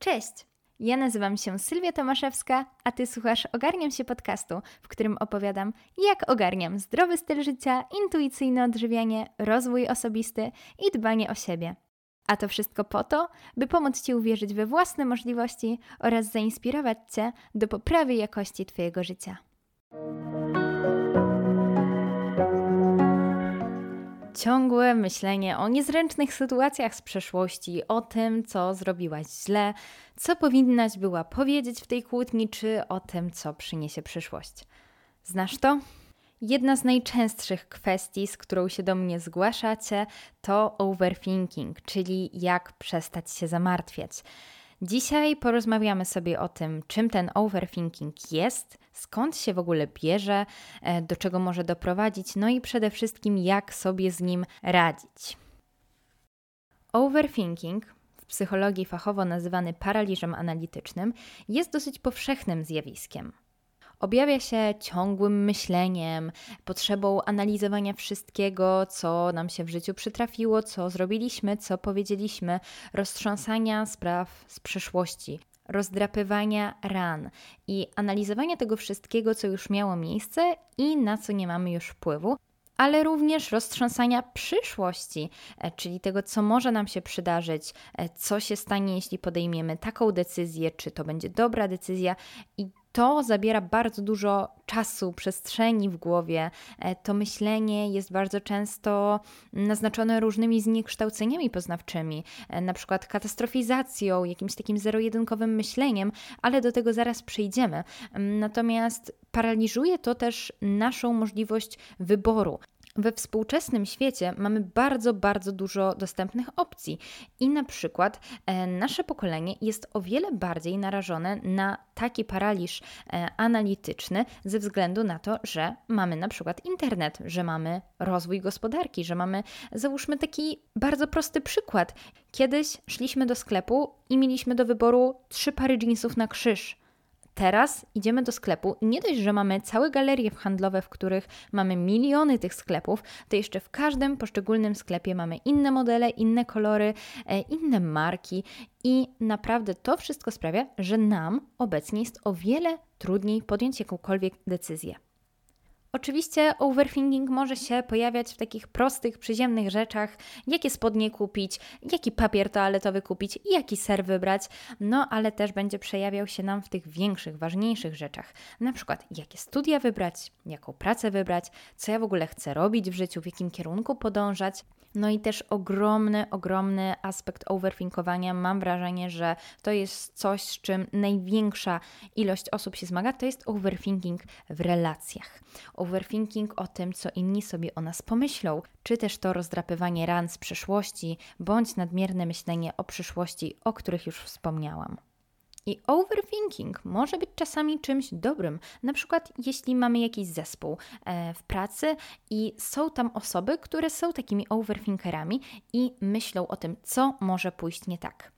Cześć! Ja nazywam się Sylwia Tomaszewska, a Ty słuchasz Ogarniam się podcastu, w którym opowiadam, jak ogarniam zdrowy styl życia, intuicyjne odżywianie, rozwój osobisty i dbanie o siebie. A to wszystko po to, by pomóc Ci uwierzyć we własne możliwości oraz zainspirować Cię do poprawy jakości Twojego życia. Ciągłe myślenie o niezręcznych sytuacjach z przeszłości, o tym, co zrobiłaś źle, co powinnaś była powiedzieć w tej kłótni, czy o tym, co przyniesie przyszłość. Znasz to? Jedna z najczęstszych kwestii, z którą się do mnie zgłaszacie, to overthinking, czyli jak przestać się zamartwiać. Dzisiaj porozmawiamy sobie o tym, czym ten overthinking jest, skąd się w ogóle bierze, e, do czego może doprowadzić, no i przede wszystkim jak sobie z nim radzić. Overthinking, w psychologii fachowo nazywany paraliżem analitycznym, jest dosyć powszechnym zjawiskiem. Objawia się ciągłym myśleniem, potrzebą analizowania wszystkiego, co nam się w życiu przytrafiło, co zrobiliśmy, co powiedzieliśmy, roztrząsania spraw z przeszłości, rozdrapywania ran i analizowania tego wszystkiego, co już miało miejsce i na co nie mamy już wpływu, ale również roztrząsania przyszłości, e, czyli tego, co może nam się przydarzyć, e, co się stanie, jeśli podejmiemy taką decyzję, czy to będzie dobra decyzja i to zabiera bardzo dużo czasu, przestrzeni w głowie. E, to myślenie jest bardzo często naznaczone różnymi zniekształceniami poznawczymi, e, na przykład katastrofizacją, jakimś takim zero-jedynkowym myśleniem, ale do tego zaraz przejdziemy. Natomiast paraliżuje to też naszą możliwość wyboru. We współczesnym świecie mamy bardzo, bardzo dużo dostępnych opcji i na przykład e, nasze pokolenie jest o wiele bardziej narażone na taki paraliż e, analityczny ze względu na to, że mamy na przykład internet, że mamy rozwój gospodarki, że mamy, załóżmy taki bardzo prosty przykład. Kiedyś szliśmy do sklepu i mieliśmy do wyboru trzy pary jeansów na krzyż Teraz idziemy do sklepu i nie dość, że mamy całe galerie handlowe, w których mamy miliony tych sklepów, to jeszcze w każdym poszczególnym sklepie mamy inne modele, inne kolory, e, inne marki i naprawdę to wszystko sprawia, że nam obecnie jest o wiele trudniej podjąć jakąkolwiek decyzję. Oczywiście overthinking może się pojawiać w takich prostych, przyziemnych rzeczach, jakie spodnie kupić, jaki papier toaletowy kupić jaki ser wybrać, no ale też będzie przejawiał się nam w tych większych, ważniejszych rzeczach. Na przykład, jakie studia wybrać, jaką pracę wybrać, co ja w ogóle chcę robić w życiu, w jakim kierunku podążać. No i też ogromny, ogromny aspekt overthinkowania. Mam wrażenie, że to jest coś, z czym największa ilość osób się zmaga, to jest overthinking w relacjach. Overthinking o tym, co inni sobie o nas pomyślą, czy też to rozdrapywanie ran z przeszłości, bądź nadmierne myślenie o przyszłości, o których już wspomniałam. I overthinking może być czasami czymś dobrym. Na przykład, jeśli mamy jakiś zespół e, w pracy i są tam osoby, które są takimi overthinkerami i myślą o tym, co może pójść nie tak.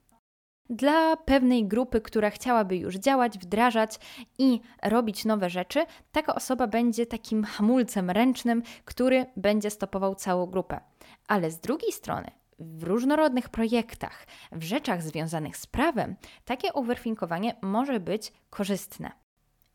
Dla pewnej grupy, która chciałaby już działać, wdrażać i robić nowe rzeczy, taka osoba będzie takim hamulcem ręcznym, który będzie stopował całą grupę. Ale z drugiej strony, w różnorodnych projektach, w rzeczach związanych z prawem, takie overthinkowanie może być korzystne.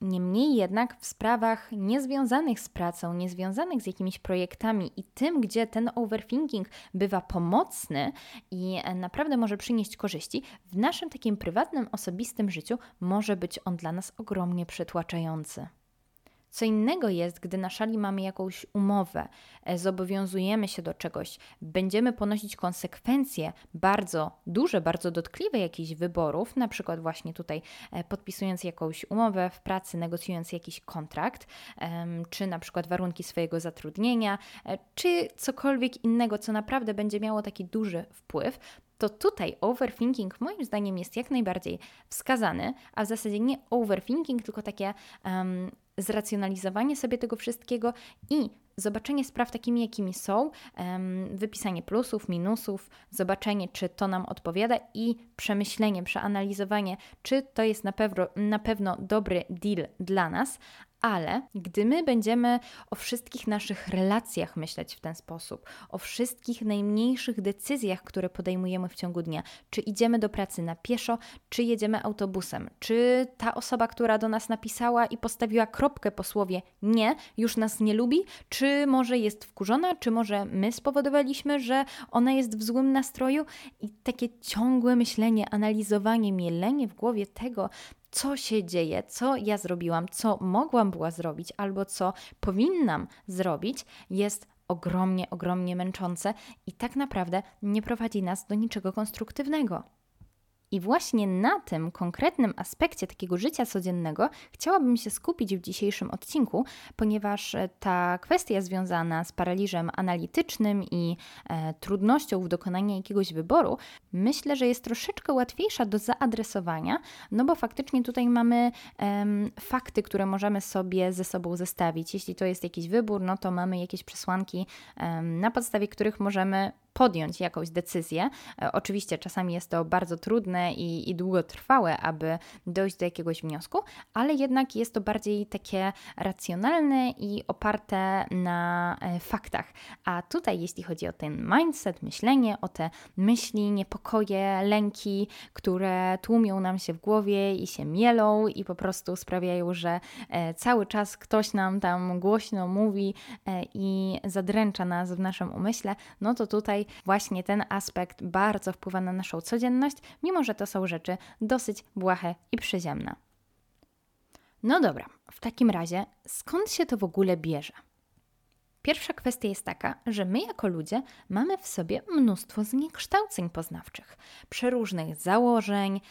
Niemniej jednak w sprawach niezwiązanych z pracą, niezwiązanych z jakimiś projektami i tym, gdzie ten overthinking bywa pomocny i naprawdę może przynieść korzyści, w naszym takim prywatnym, osobistym życiu może być on dla nas ogromnie przytłaczający. Co innego jest, gdy na szali mamy jakąś umowę, e, zobowiązujemy się do czegoś, będziemy ponosić konsekwencje bardzo duże, bardzo dotkliwe jakichś wyborów, na przykład właśnie tutaj e, podpisując jakąś umowę w pracy, negocjując jakiś kontrakt, czy na przykład warunki swojego zatrudnienia, e, czy cokolwiek innego, co naprawdę będzie miało taki duży wpływ, to tutaj overthinking moim zdaniem jest jak najbardziej wskazany, a w zasadzie nie overthinking, tylko takie um, zracjonalizowanie sobie tego wszystkiego i zobaczenie spraw takimi, jakimi są, wypisanie plusów, minusów, zobaczenie, czy to nam odpowiada i przemyślenie, przeanalizowanie, czy to jest na pewno, na pewno dobry deal dla nas, Ale gdy my będziemy o wszystkich naszych relacjach myśleć w ten sposób, o wszystkich najmniejszych decyzjach, które podejmujemy w ciągu dnia, czy idziemy do pracy na pieszo, czy jedziemy autobusem, czy ta osoba, która do nas napisała i postawiła kropkę po słowie nie, już nas nie lubi, czy może jest wkurzona, czy może my spowodowaliśmy, że ona jest w złym nastroju? I takie ciągłe myślenie, analizowanie, mielenie w głowie tego, co się dzieje, co ja zrobiłam, co mogłam była zrobić, albo co powinnam zrobić, jest ogromnie, ogromnie męczące i tak naprawdę nie prowadzi nas do niczego konstruktywnego. I właśnie na tym konkretnym aspekcie takiego życia codziennego chciałabym się skupić w dzisiejszym odcinku, ponieważ ta kwestia związana z paraliżem analitycznym i e, trudnością w dokonaniu jakiegoś wyboru, myślę, że jest troszeczkę łatwiejsza do zaadresowania, no bo faktycznie tutaj mamy e, fakty, które możemy sobie ze sobą zestawić. Jeśli to jest jakiś wybór, no to mamy jakieś przesłanki, e, na podstawie których możemy podjąć jakąś decyzję. E, oczywiście czasami jest to bardzo trudne i, i długotrwałe, aby dojść do jakiegoś wniosku, ale jednak jest to bardziej takie racjonalne i oparte na e, faktach. A tutaj, jeśli chodzi o ten mindset, myślenie, o te myśli, niepokoje, lęki, które tłumią nam się w głowie i się mielą i po prostu sprawiają, że e, cały czas ktoś nam tam głośno mówi i zadręcza nas w naszym umyśle, no to tutaj właśnie ten aspekt bardzo wpływa na naszą codzienność, mimo że to są rzeczy dosyć błahe i przyziemne. No dobra, w takim razie skąd się to w ogóle bierze? Pierwsza kwestia jest taka, że my jako ludzie mamy w sobie mnóstwo zniekształceń poznawczych, przeróżnych założeń,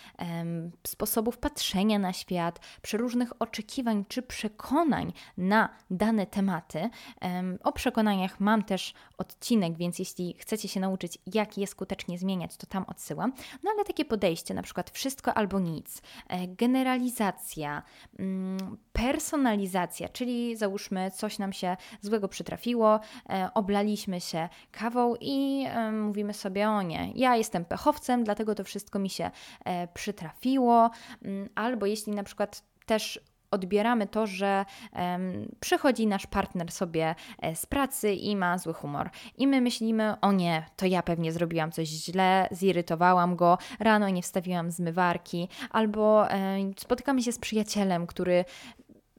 sposobów patrzenia na świat, przeróżnych oczekiwań czy przekonań na dane tematy. Em, o przekonaniach mam też odcinek, więc jeśli chcecie się nauczyć, jak je skutecznie zmieniać, to tam odsyłam. No ale takie podejście, na przykład wszystko albo nic, e, generalizacja, mm, personalizacja, czyli załóżmy coś nam się złego przytrafiło, trafiło, e, oblaliśmy się kawą i e, mówimy sobie: O nie, ja jestem pechowcem, dlatego to wszystko mi się e, przytrafiło. Mm, albo jeśli na przykład też odbieramy to, że przychodzi nasz partner sobie z pracy i ma zły humor. I my myślimy, o nie, to ja pewnie zrobiłam coś źle, zirytowałam go, rano nie wstawiłam zmywarki, albo spotykamy się z przyjacielem, który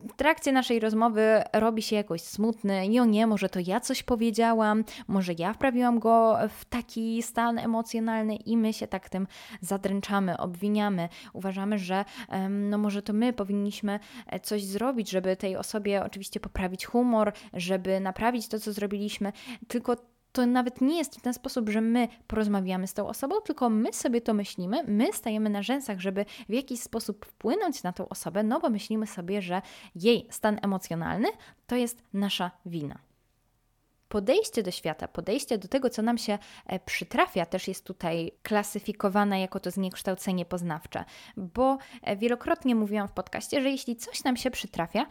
w trakcie naszej rozmowy robi się jakoś smutny i o nie, może to ja coś powiedziałam, może ja wprawiłam go w taki stan emocjonalny i my się tak tym zadręczamy, obwiniamy. Uważamy, że no może to my powinniśmy e, coś zrobić, żeby tej osobie oczywiście poprawić humor, żeby naprawić to, co zrobiliśmy, tylko to nawet nie jest w ten sposób, że my porozmawiamy z tą osobą, tylko my sobie to myślimy, my stajemy na rzęsach, żeby w jakiś sposób wpłynąć na tą osobę, no bo myślimy sobie, że jej stan emocjonalny to jest nasza wina. Podejście do świata, podejście do tego, co nam się e, przytrafia, też jest tutaj klasyfikowane jako to zniekształcenie poznawcze, bo e, wielokrotnie mówiłam w podcaście, że jeśli coś nam się przytrafia,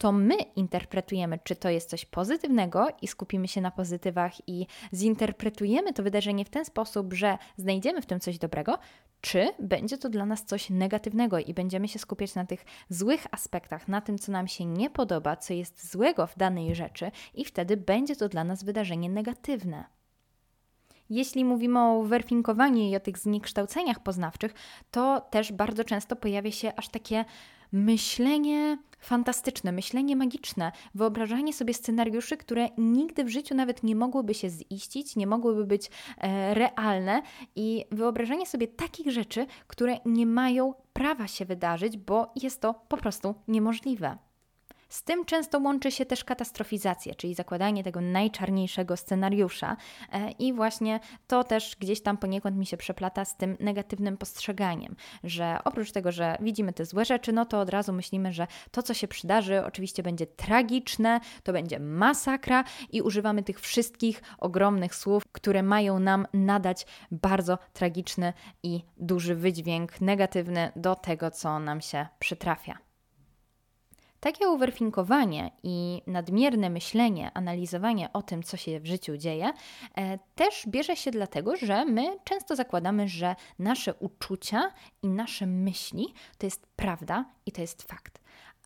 to my interpretujemy, czy to jest coś pozytywnego i skupimy się na pozytywach i zinterpretujemy to wydarzenie w ten sposób, że znajdziemy w tym coś dobrego, czy będzie to dla nas coś negatywnego i będziemy się skupiać na tych złych aspektach, na tym, co nam się nie podoba, co jest złego w danej rzeczy, i wtedy będzie to dla nas wydarzenie negatywne. Jeśli mówimy o werfinkowaniu i o tych zniekształceniach poznawczych, to też bardzo często pojawia się aż takie myślenie fantastyczne, myślenie magiczne, wyobrażanie sobie scenariuszy, które nigdy w życiu nawet nie mogłyby się ziścić, nie mogłyby być e, realne i wyobrażanie sobie takich rzeczy, które nie mają prawa się wydarzyć, bo jest to po prostu niemożliwe. Z tym często łączy się też katastrofizacja, czyli zakładanie tego najczarniejszego scenariusza e, i właśnie to też gdzieś tam poniekąd mi się przeplata z tym negatywnym postrzeganiem, że oprócz tego, że widzimy te złe rzeczy, no to od razu myślimy, że to, co się przydarzy, oczywiście będzie tragiczne, to będzie masakra i używamy tych wszystkich ogromnych słów, które mają nam nadać bardzo tragiczny i duży wydźwięk negatywny do tego, co nam się przytrafia. Takie overfinkowanie i nadmierne myślenie, analizowanie o tym, co się w życiu dzieje, e, też bierze się dlatego, że my często zakładamy, że nasze uczucia i nasze myśli to jest prawda i to jest fakt.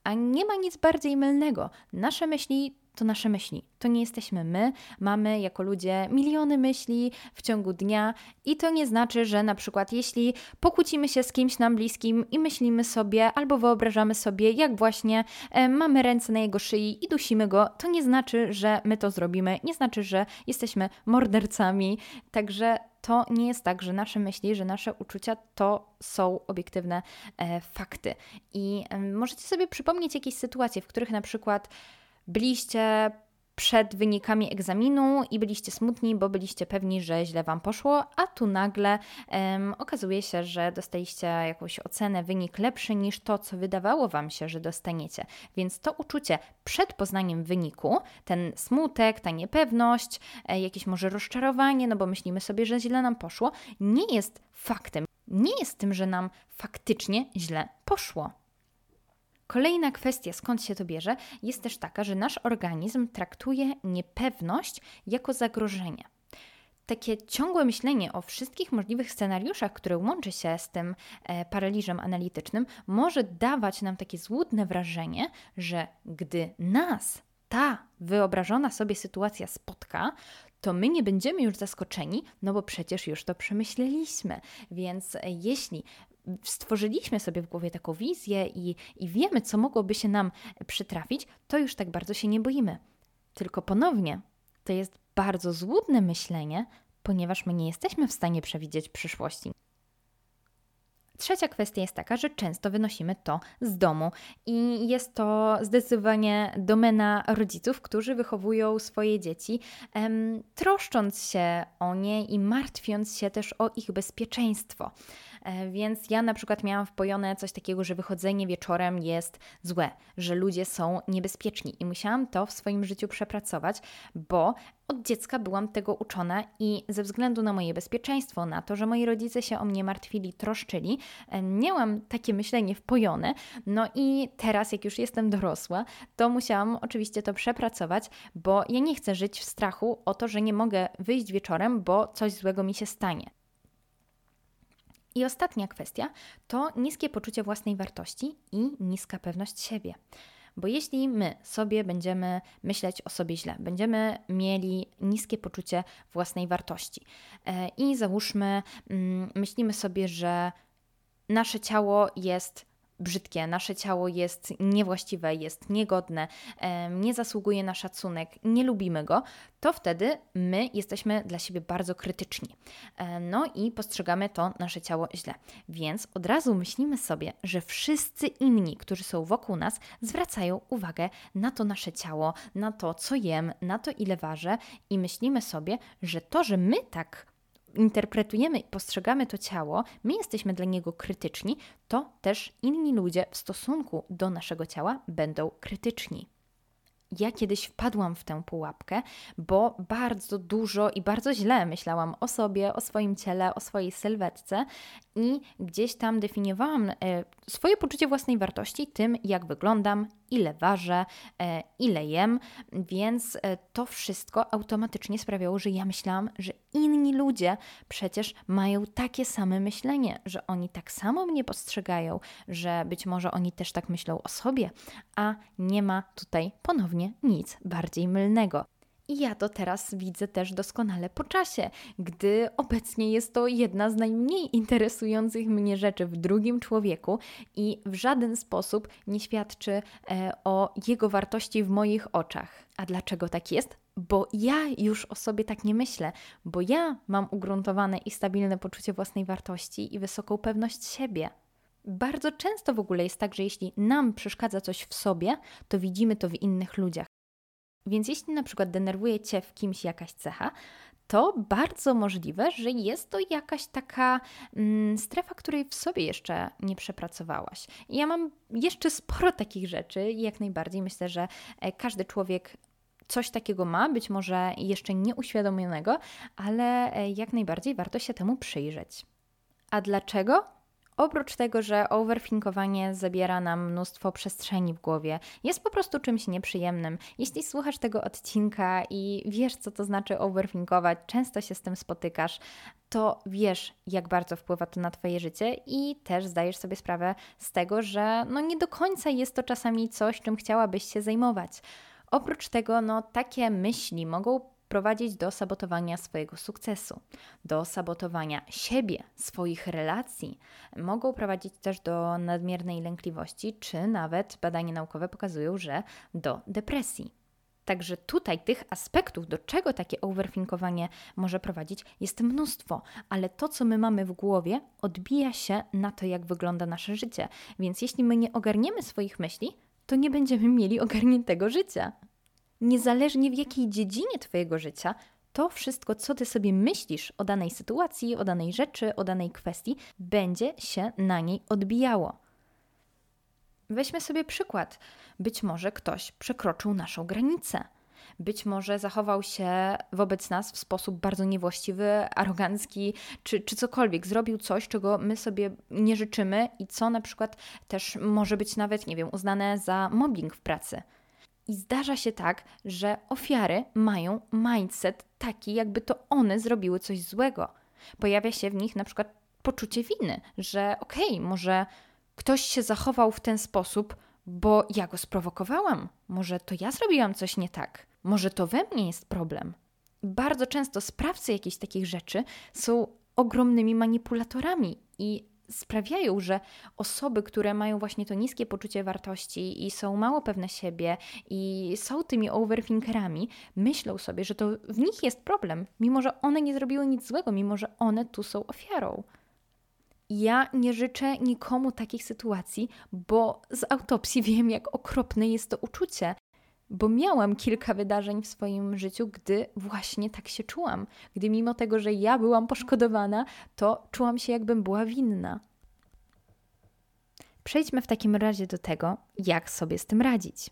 A nie ma nic bardziej mylnego. Nasze myśli to nasze myśli. To nie jesteśmy my. Mamy jako ludzie miliony myśli w ciągu dnia i to nie znaczy, że na przykład jeśli pokłócimy się z kimś nam bliskim i myślimy sobie albo wyobrażamy sobie, jak właśnie e, mamy ręce na jego szyi i dusimy go, to nie znaczy, że my to zrobimy. Nie znaczy, że jesteśmy mordercami. Także to nie jest tak, że nasze myśli, że nasze uczucia to są obiektywne e, fakty. I e, możecie sobie przypomnieć jakieś sytuacje, w których na przykład byliście przed wynikami egzaminu i byliście smutni, bo byliście pewni, że źle Wam poszło, a tu nagle um, okazuje się, że dostaliście jakąś ocenę, wynik lepszy niż to, co wydawało Wam się, że dostaniecie. Więc to uczucie przed poznaniem wyniku, ten smutek, ta niepewność, e, jakieś może rozczarowanie, no bo myślimy sobie, że źle nam poszło, nie jest faktem. Nie jest tym, że nam faktycznie źle poszło. Kolejna kwestia, skąd się to bierze, jest też taka, że nasz organizm traktuje niepewność jako zagrożenie. Takie ciągłe myślenie o wszystkich możliwych scenariuszach, które łączy się z tym e, paraliżem analitycznym, może dawać nam takie złudne wrażenie, że gdy nas ta wyobrażona sobie sytuacja spotka, to my nie będziemy już zaskoczeni, no bo przecież już to przemyśleliśmy. Więc e, jeśli stworzyliśmy sobie w głowie taką wizję i, i wiemy, co mogłoby się nam przytrafić, to już tak bardzo się nie boimy. Tylko ponownie, to jest bardzo złudne myślenie, ponieważ my nie jesteśmy w stanie przewidzieć przyszłości. Trzecia kwestia jest taka, że często wynosimy to z domu i jest to zdecydowanie domena rodziców, którzy wychowują swoje dzieci, em, troszcząc się o nie i martwiąc się też o ich bezpieczeństwo. E, więc ja na przykład miałam wpojone coś takiego, że wychodzenie wieczorem jest złe, że ludzie są niebezpieczni i musiałam to w swoim życiu przepracować, bo od dziecka byłam tego uczona i ze względu na moje bezpieczeństwo, na to, że moi rodzice się o mnie martwili, troszczyli, e, miałam takie myślenie wpojone. No i teraz, jak już jestem dorosła, to musiałam oczywiście to przepracować, bo ja nie chcę żyć w strachu o to, że nie mogę wyjść wieczorem, bo coś złego mi się stanie. I ostatnia kwestia to niskie poczucie własnej wartości i niska pewność siebie. Bo jeśli my sobie będziemy myśleć o sobie źle, będziemy mieli niskie poczucie własnej wartości e, i załóżmy, mm, myślimy sobie, że nasze ciało jest brzydkie, nasze ciało jest niewłaściwe, jest niegodne, nie zasługuje na szacunek, nie lubimy go, to wtedy my jesteśmy dla siebie bardzo krytyczni. E, no i postrzegamy to nasze ciało źle. Więc od razu myślimy sobie, że wszyscy inni, którzy są wokół nas, zwracają uwagę na to nasze ciało, na to, co jem, na to, ile ważę, i myślimy sobie, że to, że my tak interpretujemy i postrzegamy to ciało, my jesteśmy dla niego krytyczni, to też inni ludzie w stosunku do naszego ciała będą krytyczni. Ja kiedyś wpadłam w tę pułapkę, bo bardzo dużo i bardzo źle myślałam o sobie, o swoim ciele, o swojej sylwetce i gdzieś tam definiowałam e, swoje poczucie własnej wartości tym, jak wyglądam, ile ważę, e, ile jem, więc e, to wszystko automatycznie sprawiało, że ja myślałam, że inni ludzie przecież mają takie same myślenie, że oni tak samo mnie postrzegają, że być może oni też tak myślą o sobie, a nie ma tutaj ponownie nic bardziej mylnego. I ja to teraz widzę też doskonale po czasie, gdy obecnie jest to jedna z najmniej interesujących mnie rzeczy w drugim człowieku i w żaden sposób nie świadczy e, o jego wartości w moich oczach. A dlaczego tak jest? Bo ja już o sobie tak nie myślę, bo ja mam ugruntowane i stabilne poczucie własnej wartości i wysoką pewność siebie. Bardzo często w ogóle jest tak, że jeśli nam przeszkadza coś w sobie, to widzimy to w innych ludziach. Więc jeśli na przykład denerwuje Cię w kimś jakaś cecha, to bardzo możliwe, że jest to jakaś taka mm, strefa, której w sobie jeszcze nie przepracowałaś. I ja mam jeszcze sporo takich rzeczy i jak najbardziej myślę, że e, każdy człowiek coś takiego ma, być może jeszcze nieuświadomionego, ale e, jak najbardziej warto się temu przyjrzeć. A dlaczego? Oprócz tego, że overthinkowanie zabiera nam mnóstwo przestrzeni w głowie, jest po prostu czymś nieprzyjemnym. Jeśli słuchasz tego odcinka i wiesz, co to znaczy overthinkować, często się z tym spotykasz, to wiesz, jak bardzo wpływa to na Twoje życie i też zdajesz sobie sprawę z tego, że no nie do końca jest to czasami coś, czym chciałabyś się zajmować. Oprócz tego, no takie myśli mogą prowadzić do sabotowania swojego sukcesu, do sabotowania siebie, swoich relacji. Mogą prowadzić też do nadmiernej lękliwości, czy nawet badania naukowe pokazują, że do depresji. Także tutaj tych aspektów, do czego takie overthinkowanie może prowadzić, jest mnóstwo, ale to, co my mamy w głowie, odbija się na to, jak wygląda nasze życie. Więc jeśli my nie ogarniemy swoich myśli, to nie będziemy mieli ogarniętego życia niezależnie w jakiej dziedzinie Twojego życia, to wszystko, co Ty sobie myślisz o danej sytuacji, o danej rzeczy, o danej kwestii, będzie się na niej odbijało. Weźmy sobie przykład. Być może ktoś przekroczył naszą granicę. Być może zachował się wobec nas w sposób bardzo niewłaściwy, arogancki, czy, czy cokolwiek. Zrobił coś, czego my sobie nie życzymy i co na przykład też może być nawet, nie wiem, uznane za mobbing w pracy. I zdarza się tak, że ofiary mają mindset taki, jakby to one zrobiły coś złego. Pojawia się w nich na przykład poczucie winy, że okej, okay, może ktoś się zachował w ten sposób, bo ja go sprowokowałam. Może to ja zrobiłam coś nie tak. Może to we mnie jest problem. Bardzo często sprawcy jakichś takich rzeczy są ogromnymi manipulatorami i sprawiają, że osoby, które mają właśnie to niskie poczucie wartości i są mało pewne siebie i są tymi overthinkerami, myślą sobie, że to w nich jest problem, mimo że one nie zrobiły nic złego, mimo że one tu są ofiarą. Ja nie życzę nikomu takich sytuacji, bo z autopsji wiem, jak okropne jest to uczucie bo miałam kilka wydarzeń w swoim życiu, gdy właśnie tak się czułam. Gdy mimo tego, że ja byłam poszkodowana, to czułam się, jakbym była winna. Przejdźmy w takim razie do tego, jak sobie z tym radzić.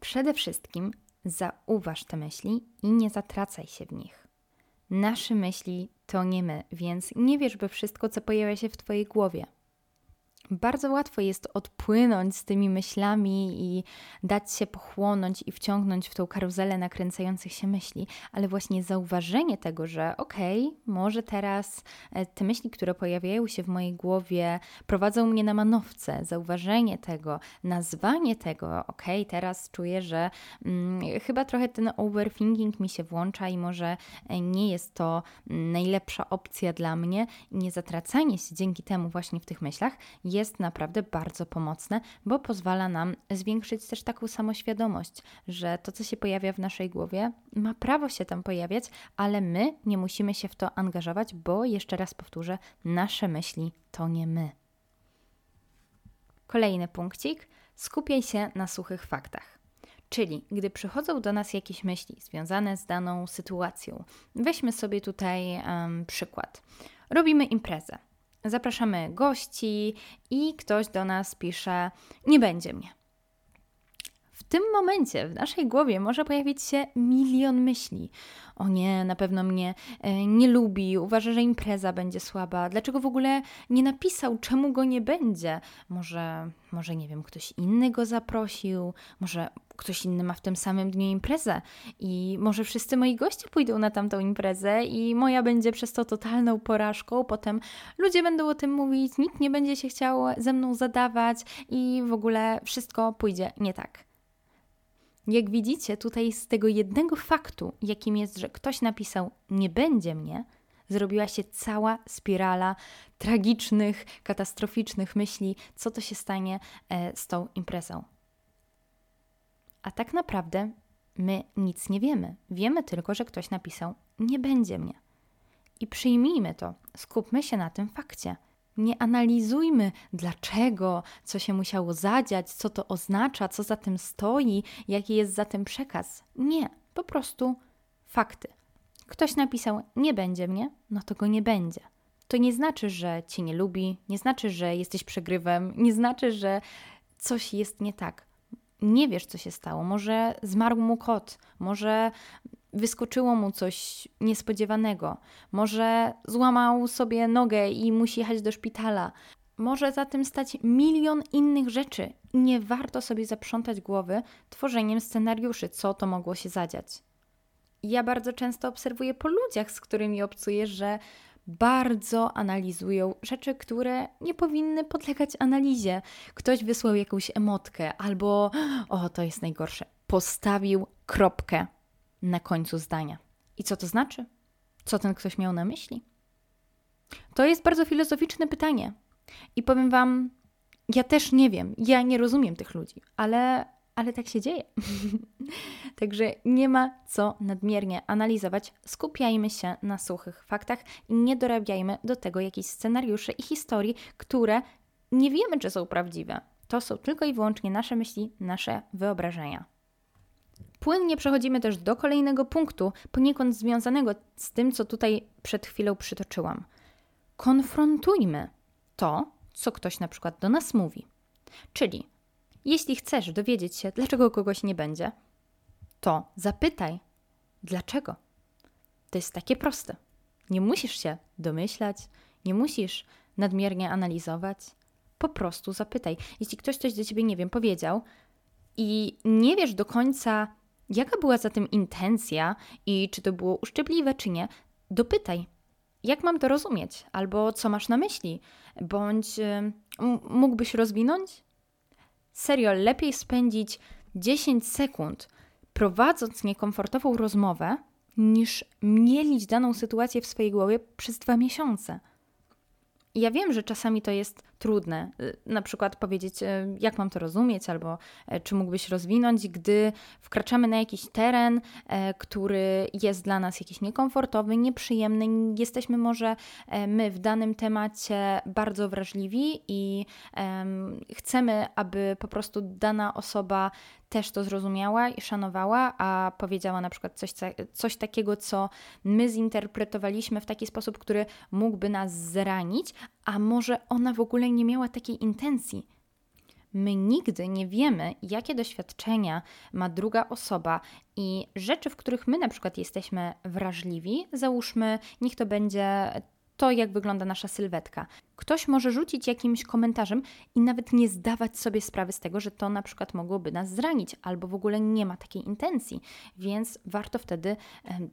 Przede wszystkim zauważ te myśli i nie zatracaj się w nich. Nasze myśli to nie my, więc nie wierz we wszystko, co pojawia się w Twojej głowie. Bardzo łatwo jest odpłynąć z tymi myślami i dać się pochłonąć i wciągnąć w tą karuzelę nakręcających się myśli, ale właśnie zauważenie tego, że okej, okay, może teraz e, te myśli, które pojawiają się w mojej głowie, prowadzą mnie na manowce, zauważenie tego, nazwanie tego, okej, okay, teraz czuję, że hmm, chyba trochę ten overthinking mi się włącza i może e, nie jest to najlepsza opcja dla mnie, nie zatracanie się dzięki temu właśnie w tych myślach jest naprawdę bardzo pomocne, bo pozwala nam zwiększyć też taką samoświadomość, że to, co się pojawia w naszej głowie, ma prawo się tam pojawiać, ale my nie musimy się w to angażować, bo jeszcze raz powtórzę, nasze myśli to nie my. Kolejny punkcik. Skupiaj się na suchych faktach. Czyli gdy przychodzą do nas jakieś myśli związane z daną sytuacją, weźmy sobie tutaj um, przykład. Robimy imprezę zapraszamy gości i ktoś do nas pisze: Nie będzie mnie. Tym momencie w naszej głowie może pojawić się milion myśli. O nie, na pewno mnie e, nie lubi, uważa, że impreza będzie słaba. Dlaczego w ogóle nie napisał, czemu go nie będzie? Może, może nie wiem, ktoś inny go zaprosił, może ktoś inny ma w tym samym dniu imprezę i może wszyscy moi goście pójdą na tamtą imprezę i moja będzie przez to totalną porażką. Potem ludzie będą o tym mówić, nikt nie będzie się chciał ze mną zadawać i w ogóle wszystko pójdzie nie tak. Jak widzicie, tutaj z tego jednego faktu, jakim jest, że ktoś napisał nie będzie mnie, zrobiła się cała spirala tragicznych, katastroficznych myśli, co to się stanie e, z tą imprezą. A tak naprawdę my nic nie wiemy. Wiemy tylko, że ktoś napisał nie będzie mnie. I przyjmijmy to, skupmy się na tym fakcie. Nie analizujmy dlaczego, co się musiało zadziać, co to oznacza, co za tym stoi, jaki jest za tym przekaz. Nie, po prostu fakty. Ktoś napisał nie będzie mnie, no to go nie będzie. To nie znaczy, że cię nie lubi, nie znaczy, że jesteś przegrywem, nie znaczy, że coś jest nie tak. Nie wiesz, co się stało. Może zmarł mu kot, może wyskoczyło mu coś niespodziewanego, może złamał sobie nogę i musi jechać do szpitala. Może za tym stać milion innych rzeczy i nie warto sobie zaprzątać głowy tworzeniem scenariuszy, co to mogło się zadziać. Ja bardzo często obserwuję po ludziach, z którymi obcuję, że bardzo analizują rzeczy, które nie powinny podlegać analizie. Ktoś wysłał jakąś emotkę, albo o, to jest najgorsze, postawił kropkę na końcu zdania. I co to znaczy? Co ten ktoś miał na myśli? To jest bardzo filozoficzne pytanie. I powiem Wam, ja też nie wiem, ja nie rozumiem tych ludzi, ale, ale tak się dzieje. Także nie ma co nadmiernie analizować. Skupiajmy się na suchych faktach i nie dorabiajmy do tego jakichś scenariuszy i historii, które nie wiemy, czy są prawdziwe. To są tylko i wyłącznie nasze myśli, nasze wyobrażenia. Płynnie przechodzimy też do kolejnego punktu, poniekąd związanego z tym, co tutaj przed chwilą przytoczyłam. Konfrontujmy to, co ktoś na przykład do nas mówi. Czyli, jeśli chcesz dowiedzieć się, dlaczego kogoś nie będzie, to zapytaj, dlaczego. To jest takie proste. Nie musisz się domyślać, nie musisz nadmiernie analizować. Po prostu zapytaj. Jeśli ktoś coś do ciebie, nie wiem, powiedział i nie wiesz do końca, jaka była za tym intencja i czy to było uszczypliwe, czy nie, dopytaj. Jak mam to rozumieć? Albo co masz na myśli? Bądź mógłbyś rozwinąć? Serio, lepiej spędzić 10 sekund prowadząc niekomfortową rozmowę, niż mielić daną sytuację w swojej głowie przez dwa miesiące. Ja wiem, że czasami to jest trudne, y, na przykład powiedzieć, y, jak mam to rozumieć, albo e, czy mógłbyś rozwinąć, gdy wkraczamy na jakiś teren, e, który jest dla nas jakiś niekomfortowy, nieprzyjemny. Jesteśmy może e, my w danym temacie bardzo wrażliwi i chcemy, aby po prostu dana osoba też to zrozumiała i szanowała, a powiedziała na przykład coś, coś takiego, co my zinterpretowaliśmy w taki sposób, który mógłby nas zranić, a może ona w ogóle nie miała takiej intencji. My nigdy nie wiemy, jakie doświadczenia ma druga osoba i rzeczy, w których my na przykład jesteśmy wrażliwi, załóżmy, niech to będzie to, jak wygląda nasza sylwetka. Ktoś może rzucić jakimś komentarzem i nawet nie zdawać sobie sprawy z tego, że to na przykład mogłoby nas zranić, albo w ogóle nie ma takiej intencji, więc warto wtedy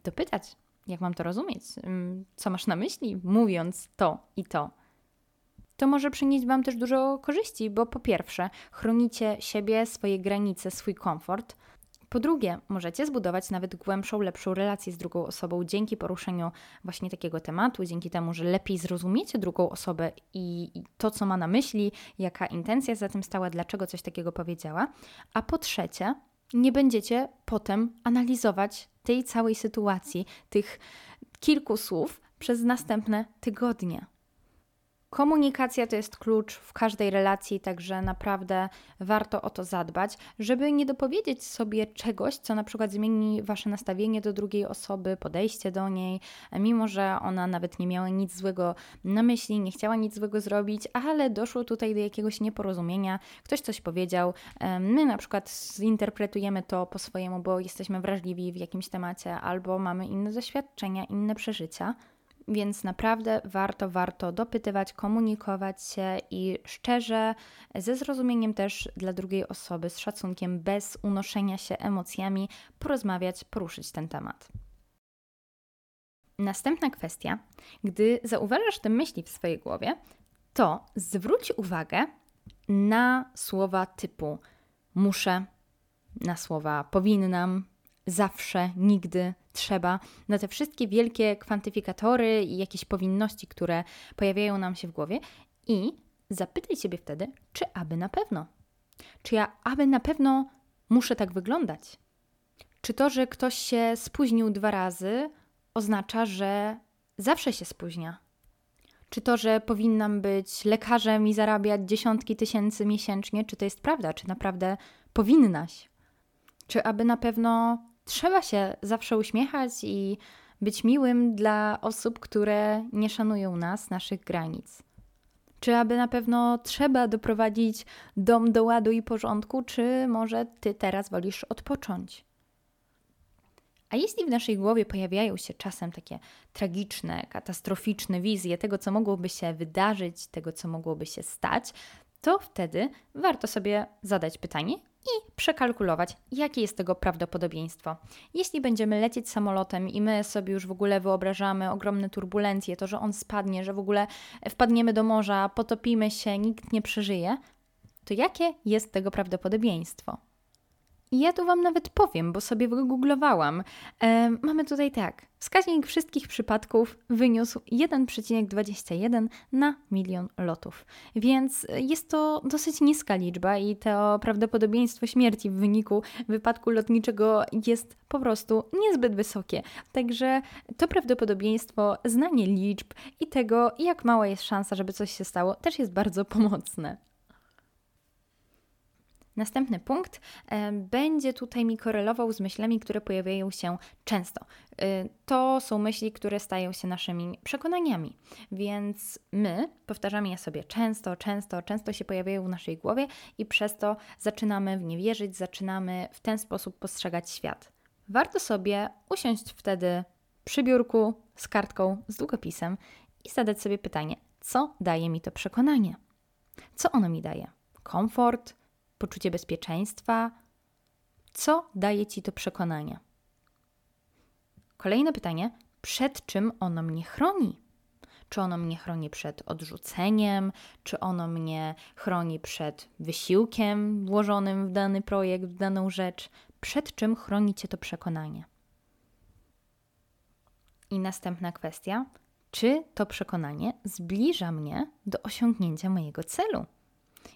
dopytać, jak mam to rozumieć, co masz na myśli, mówiąc to i to to może przynieść Wam też dużo korzyści, bo po pierwsze, chronicie siebie, swoje granice, swój komfort. Po drugie, możecie zbudować nawet głębszą, lepszą relację z drugą osobą dzięki poruszeniu właśnie takiego tematu, dzięki temu, że lepiej zrozumiecie drugą osobę i, to, co ma na myśli, jaka intencja za tym stała, dlaczego coś takiego powiedziała. A po trzecie, nie będziecie potem analizować tej całej sytuacji, tych kilku słów przez następne tygodnie. Komunikacja to jest klucz w każdej relacji, także naprawdę warto o to zadbać, żeby nie dopowiedzieć sobie czegoś, co na przykład zmieni wasze nastawienie do drugiej osoby, podejście do niej, mimo że ona nawet nie miała nic złego na myśli, nie chciała nic złego zrobić, ale doszło tutaj do jakiegoś nieporozumienia, ktoś coś powiedział, my na przykład zinterpretujemy to po swojemu, bo jesteśmy wrażliwi w jakimś temacie albo mamy inne doświadczenia, inne przeżycia. Więc naprawdę warto, warto dopytywać, komunikować się i szczerze, ze zrozumieniem też dla drugiej osoby, z szacunkiem, bez unoszenia się emocjami, porozmawiać, poruszyć ten temat. Następna kwestia, gdy zauważasz te myśli w swojej głowie, to zwróć uwagę na słowa typu muszę, na słowa powinnam, zawsze, nigdy, trzeba, na te wszystkie wielkie kwantyfikatory i jakieś powinności, które pojawiają nam się w głowie i zapytaj siebie wtedy, czy aby na pewno. Czy ja aby na pewno muszę tak wyglądać? Czy to, że ktoś się spóźnił dwa razy, oznacza, że zawsze się spóźnia? Czy to, że powinnam być lekarzem i zarabiać dziesiątki tysięcy miesięcznie, czy to jest prawda? Czy naprawdę powinnaś? Czy aby na pewno trzeba się zawsze uśmiechać i być miłym dla osób, które nie szanują nas, naszych granic. Czy aby na pewno trzeba doprowadzić dom do ładu i porządku, czy może ty teraz wolisz odpocząć? A jeśli w naszej głowie pojawiają się czasem takie tragiczne, katastroficzne wizje tego, co mogłoby się wydarzyć, tego, co mogłoby się stać, to wtedy warto sobie zadać pytanie i przekalkulować, jakie jest tego prawdopodobieństwo. Jeśli będziemy lecieć samolotem i my sobie już w ogóle wyobrażamy ogromne turbulencje, to, że on spadnie, że w ogóle wpadniemy do morza, potopimy się, nikt nie przeżyje, to jakie jest tego prawdopodobieństwo? Ja tu Wam nawet powiem, bo sobie wygooglowałam. E, mamy tutaj tak. Wskaźnik wszystkich przypadków wyniósł 1,21 na milion lotów. Więc jest to dosyć niska liczba i to prawdopodobieństwo śmierci w wyniku wypadku lotniczego jest po prostu niezbyt wysokie. Także to prawdopodobieństwo, znanie liczb i tego, jak mała jest szansa, żeby coś się stało, też jest bardzo pomocne. Następny punkt e, będzie tutaj mi korelował z myślami, które pojawiają się często. E, to są myśli, które stają się naszymi przekonaniami, więc my powtarzamy je sobie często, często, często się pojawiają w naszej głowie i przez to zaczynamy w nie wierzyć, zaczynamy w ten sposób postrzegać świat. Warto sobie usiąść wtedy przy biurku z kartką, z długopisem i zadać sobie pytanie, co daje mi to przekonanie? Co ono mi daje? Komfort? Poczucie bezpieczeństwa? Co daje ci to przekonanie? Kolejne pytanie: przed czym ono mnie chroni? Czy ono mnie chroni przed odrzuceniem? Czy ono mnie chroni przed wysiłkiem włożonym w dany projekt, w daną rzecz? Przed czym chroni cię to przekonanie? I następna kwestia: czy to przekonanie zbliża mnie do osiągnięcia mojego celu?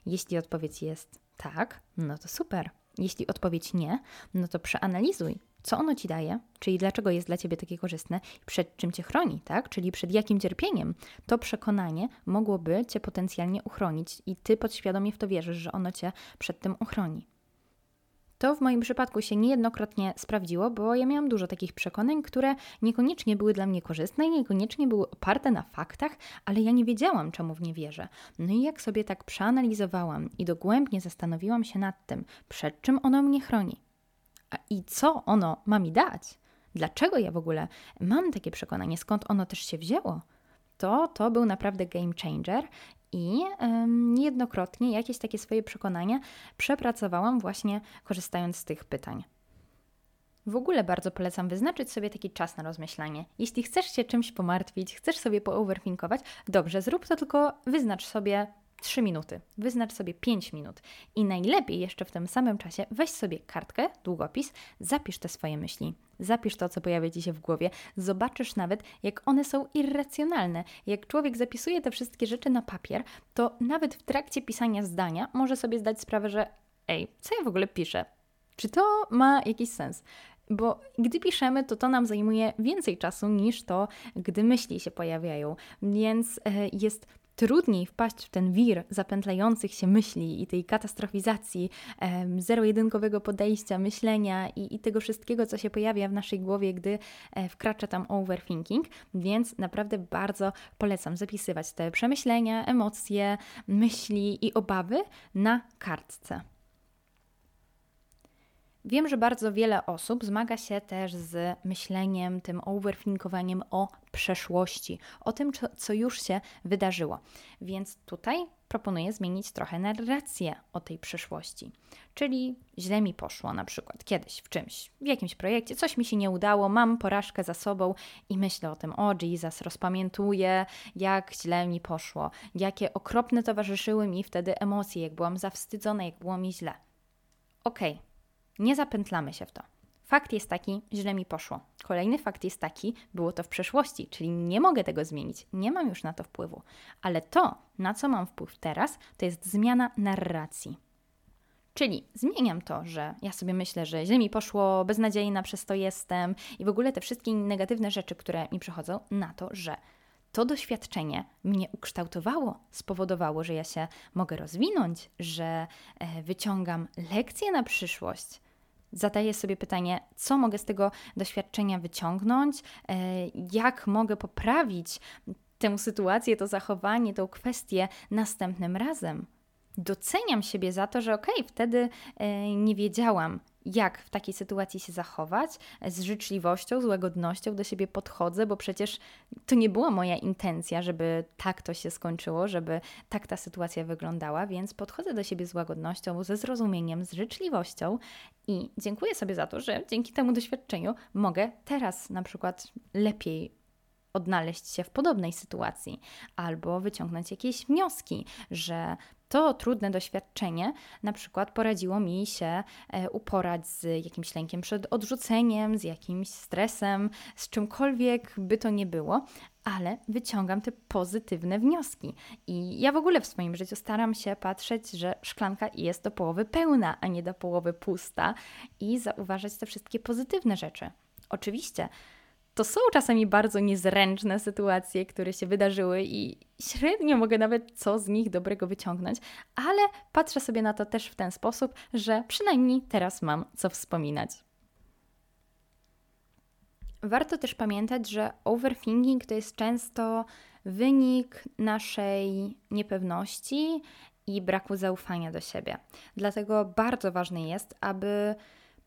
Jeśli odpowiedź jest tak, no to super. Jeśli odpowiedź nie, no to przeanalizuj, co ono ci daje, czyli dlaczego jest dla ciebie takie korzystne, przed czym cię chroni, tak? Czyli przed jakim cierpieniem to przekonanie mogłoby cię potencjalnie uchronić i ty podświadomie w to wierzysz, że ono cię przed tym uchroni. To w moim przypadku się niejednokrotnie sprawdziło, bo ja miałam dużo takich przekonań, które niekoniecznie były dla mnie korzystne, niekoniecznie były oparte na faktach, ale ja nie wiedziałam, czemu w nie wierzę. No i jak sobie tak przeanalizowałam i dogłębnie zastanowiłam się nad tym, przed czym ono mnie chroni i co ono ma mi dać, dlaczego ja w ogóle mam takie przekonanie, skąd ono też się wzięło, to to był naprawdę game changer i niejednokrotnie jakieś takie swoje przekonania przepracowałam właśnie korzystając z tych pytań. W ogóle bardzo polecam wyznaczyć sobie taki czas na rozmyślanie. Jeśli chcesz się czymś pomartwić, chcesz sobie pooverthinkować, dobrze, zrób to tylko wyznacz sobie 3 minuty, wyznacz sobie 5 minut i najlepiej jeszcze w tym samym czasie weź sobie kartkę, długopis, zapisz te swoje myśli, zapisz to, co pojawia Ci się w głowie, zobaczysz nawet, jak one są irracjonalne. Jak człowiek zapisuje te wszystkie rzeczy na papier, to nawet w trakcie pisania zdania może sobie zdać sprawę, że ej, co ja w ogóle piszę? Czy to ma jakiś sens? Bo gdy piszemy, to to nam zajmuje więcej czasu niż to, gdy myśli się pojawiają. Więc e, jest trudniej wpaść w ten wir zapętlających się myśli i tej katastrofizacji, zero-jedynkowego podejścia, myślenia i, i, tego wszystkiego, co się pojawia w naszej głowie, gdy e, wkracza tam overthinking. Więc naprawdę bardzo polecam zapisywać te przemyślenia, emocje, myśli i obawy na kartce. Wiem, że bardzo wiele osób zmaga się też z myśleniem, tym overthinkowaniem o przeszłości, o tym, co już się wydarzyło. Więc tutaj proponuję zmienić trochę narrację o tej przeszłości. Czyli źle mi poszło na przykład kiedyś w czymś, w jakimś projekcie, coś mi się nie udało, mam porażkę za sobą i myślę o tym, o Jesus, rozpamiętuję, jak źle mi poszło, jakie okropne towarzyszyły mi wtedy emocje, jak byłam zawstydzona, jak było mi źle. Okej, okay nie zapętlamy się w to. Fakt jest taki, źle mi poszło. Kolejny fakt jest taki, było to w przeszłości, czyli nie mogę tego zmienić, nie mam już na to wpływu. Ale to, na co mam wpływ teraz, to jest zmiana narracji. Czyli zmieniam to, że ja sobie myślę, że źle mi poszło, beznadziejna przez to jestem i w ogóle te wszystkie negatywne rzeczy, które mi przychodzą, na to, że to doświadczenie mnie ukształtowało, spowodowało, że ja się mogę rozwinąć, że e, wyciągam lekcje na przyszłość zadaję sobie pytanie, co mogę z tego doświadczenia wyciągnąć, e, jak mogę poprawić tę sytuację, to zachowanie, tą kwestię następnym razem. Doceniam siebie za to, że okej, okay, wtedy e, nie wiedziałam, jak w takiej sytuacji się zachować, z życzliwością, z łagodnością do siebie podchodzę, bo przecież to nie była moja intencja, żeby tak to się skończyło, żeby tak ta sytuacja wyglądała, więc podchodzę do siebie z łagodnością, ze zrozumieniem, z życzliwością i dziękuję sobie za to, że dzięki temu doświadczeniu mogę teraz na przykład lepiej odnaleźć się w podobnej sytuacji, albo wyciągnąć jakieś wnioski, że to trudne doświadczenie na przykład poradziło mi się e, uporać z jakimś lękiem przed odrzuceniem, z jakimś stresem, z czymkolwiek by to nie było, ale wyciągam te pozytywne wnioski. I ja w ogóle w swoim życiu staram się patrzeć, że szklanka jest do połowy pełna, a nie do połowy pusta i zauważać te wszystkie pozytywne rzeczy. Oczywiście to są czasami bardzo niezręczne sytuacje, które się wydarzyły i średnio mogę nawet co z nich dobrego wyciągnąć, ale patrzę sobie na to też w ten sposób, że przynajmniej teraz mam co wspominać. Warto też pamiętać, że overthinking to jest często wynik naszej niepewności i braku zaufania do siebie. Dlatego bardzo ważne jest, aby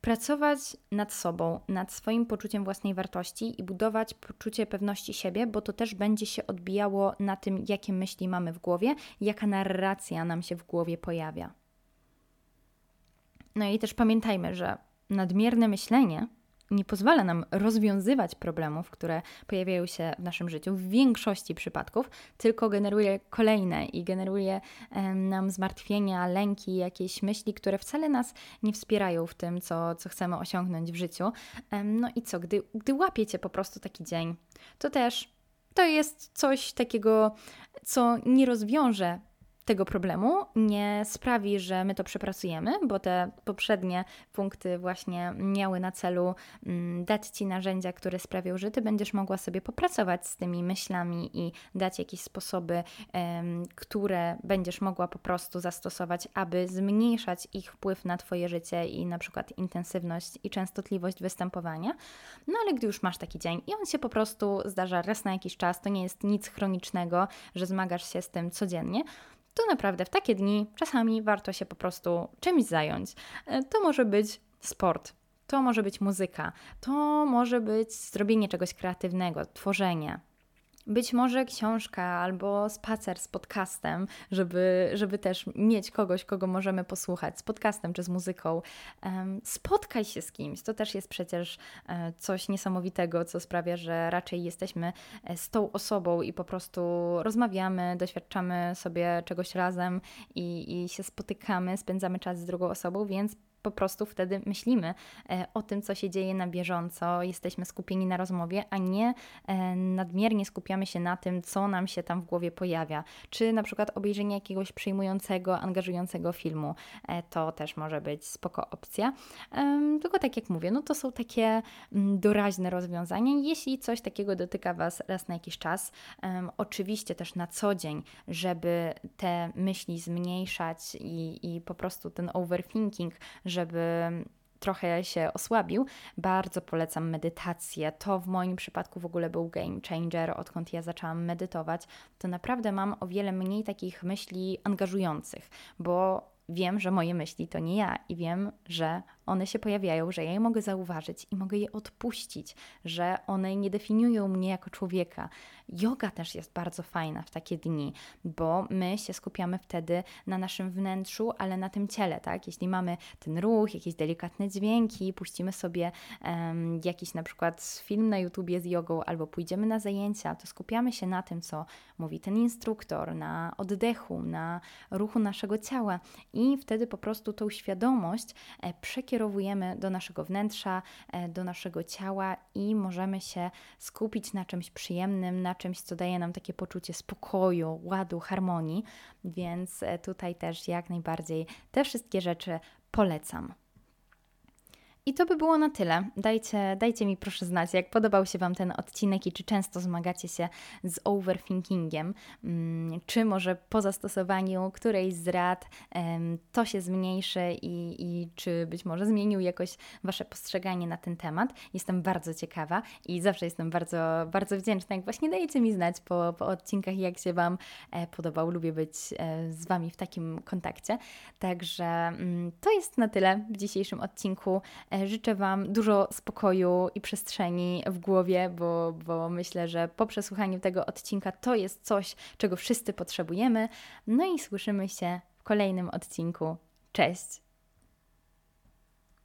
pracować nad sobą, nad swoim poczuciem własnej wartości i budować poczucie pewności siebie, bo to też będzie się odbijało na tym, jakie myśli mamy w głowie, jaka narracja nam się w głowie pojawia. No i też pamiętajmy, że nadmierne myślenie nie pozwala nam rozwiązywać problemów, które pojawiają się w naszym życiu w większości przypadków, tylko generuje kolejne i generuje nam zmartwienia, lęki, jakieś myśli, które wcale nas nie wspierają w tym, co, co chcemy osiągnąć w życiu. No i co, gdy, gdy łapiecie po prostu taki dzień, to też to jest coś takiego, co nie rozwiąże tego problemu nie sprawi, że my to przepracujemy, bo te poprzednie punkty właśnie miały na celu mm, dać Ci narzędzia, które sprawią, że Ty będziesz mogła sobie popracować z tymi myślami i dać jakieś sposoby, które będziesz mogła po prostu zastosować, aby zmniejszać ich wpływ na Twoje życie i na przykład intensywność i częstotliwość występowania. No ale gdy już masz taki dzień i on się po prostu zdarza raz na jakiś czas, to nie jest nic chronicznego, że zmagasz się z tym codziennie, to naprawdę w takie dni czasami warto się po prostu czymś zająć. E, to może być sport, to może być muzyka, to może być zrobienie czegoś kreatywnego, tworzenie. Być może książka albo spacer z podcastem, żeby, żeby też mieć kogoś, kogo możemy posłuchać, z podcastem czy z muzyką. Spotkaj się z kimś. To też jest przecież e, coś niesamowitego, co sprawia, że raczej jesteśmy e, z tą osobą i po prostu rozmawiamy, doświadczamy sobie czegoś razem i, i się spotykamy, spędzamy czas z drugą osobą, więc po prostu wtedy myślimy e, o tym, co się dzieje na bieżąco, jesteśmy skupieni na rozmowie, a nie e, nadmiernie skupiamy się na tym, co nam się tam w głowie pojawia. Czy na przykład obejrzenie jakiegoś przyjmującego, angażującego filmu, e, to też może być spoko opcja. Tylko tak jak mówię, no to są takie mm, doraźne rozwiązania. Jeśli coś takiego dotyka Was raz na jakiś czas, oczywiście też na co dzień, żeby te myśli zmniejszać i, i po prostu ten overthinking, żeby trochę się osłabił, bardzo polecam medytację. To w moim przypadku w ogóle był game changer, odkąd ja zaczęłam medytować. To naprawdę mam o wiele mniej takich myśli angażujących, bo wiem, że moje myśli to nie ja i wiem, że one się pojawiają, że ja je mogę zauważyć i mogę je odpuścić, że one nie definiują mnie jako człowieka. Yoga też jest bardzo fajna w takie dni, bo my się skupiamy wtedy na naszym wnętrzu, ale na tym ciele, tak? Jeśli mamy ten ruch, jakieś delikatne dźwięki, puścimy sobie um, jakiś na przykład film na YouTubie z jogą albo pójdziemy na zajęcia, to skupiamy się na tym, co mówi ten instruktor, na oddechu, na ruchu naszego ciała i wtedy po prostu tą świadomość e, do naszego wnętrza, e, do naszego ciała i możemy się skupić na czymś przyjemnym, na czymś, co daje nam takie poczucie spokoju, ładu, harmonii, więc e, tutaj też jak najbardziej te wszystkie rzeczy polecam. I to by było na tyle. Dajcie, dajcie mi proszę znać, jak podobał się Wam ten odcinek i czy często zmagacie się z overthinkingiem, mm, czy może po zastosowaniu którejś z rad to się zmniejszy i, i czy być może zmienił jakoś Wasze postrzeganie na ten temat. Jestem bardzo ciekawa i zawsze jestem bardzo, bardzo wdzięczna, jak właśnie dajecie mi znać po, po odcinkach, jak się Wam e, podobał. Lubię być e, z Wami w takim kontakcie. Także mm, to jest na tyle w dzisiejszym odcinku. E, życzę Wam dużo spokoju i przestrzeni w głowie, bo, bo myślę, że po przesłuchaniu tego odcinka to jest coś, czego wszyscy potrzebujemy. No i słyszymy się w kolejnym odcinku. Cześć!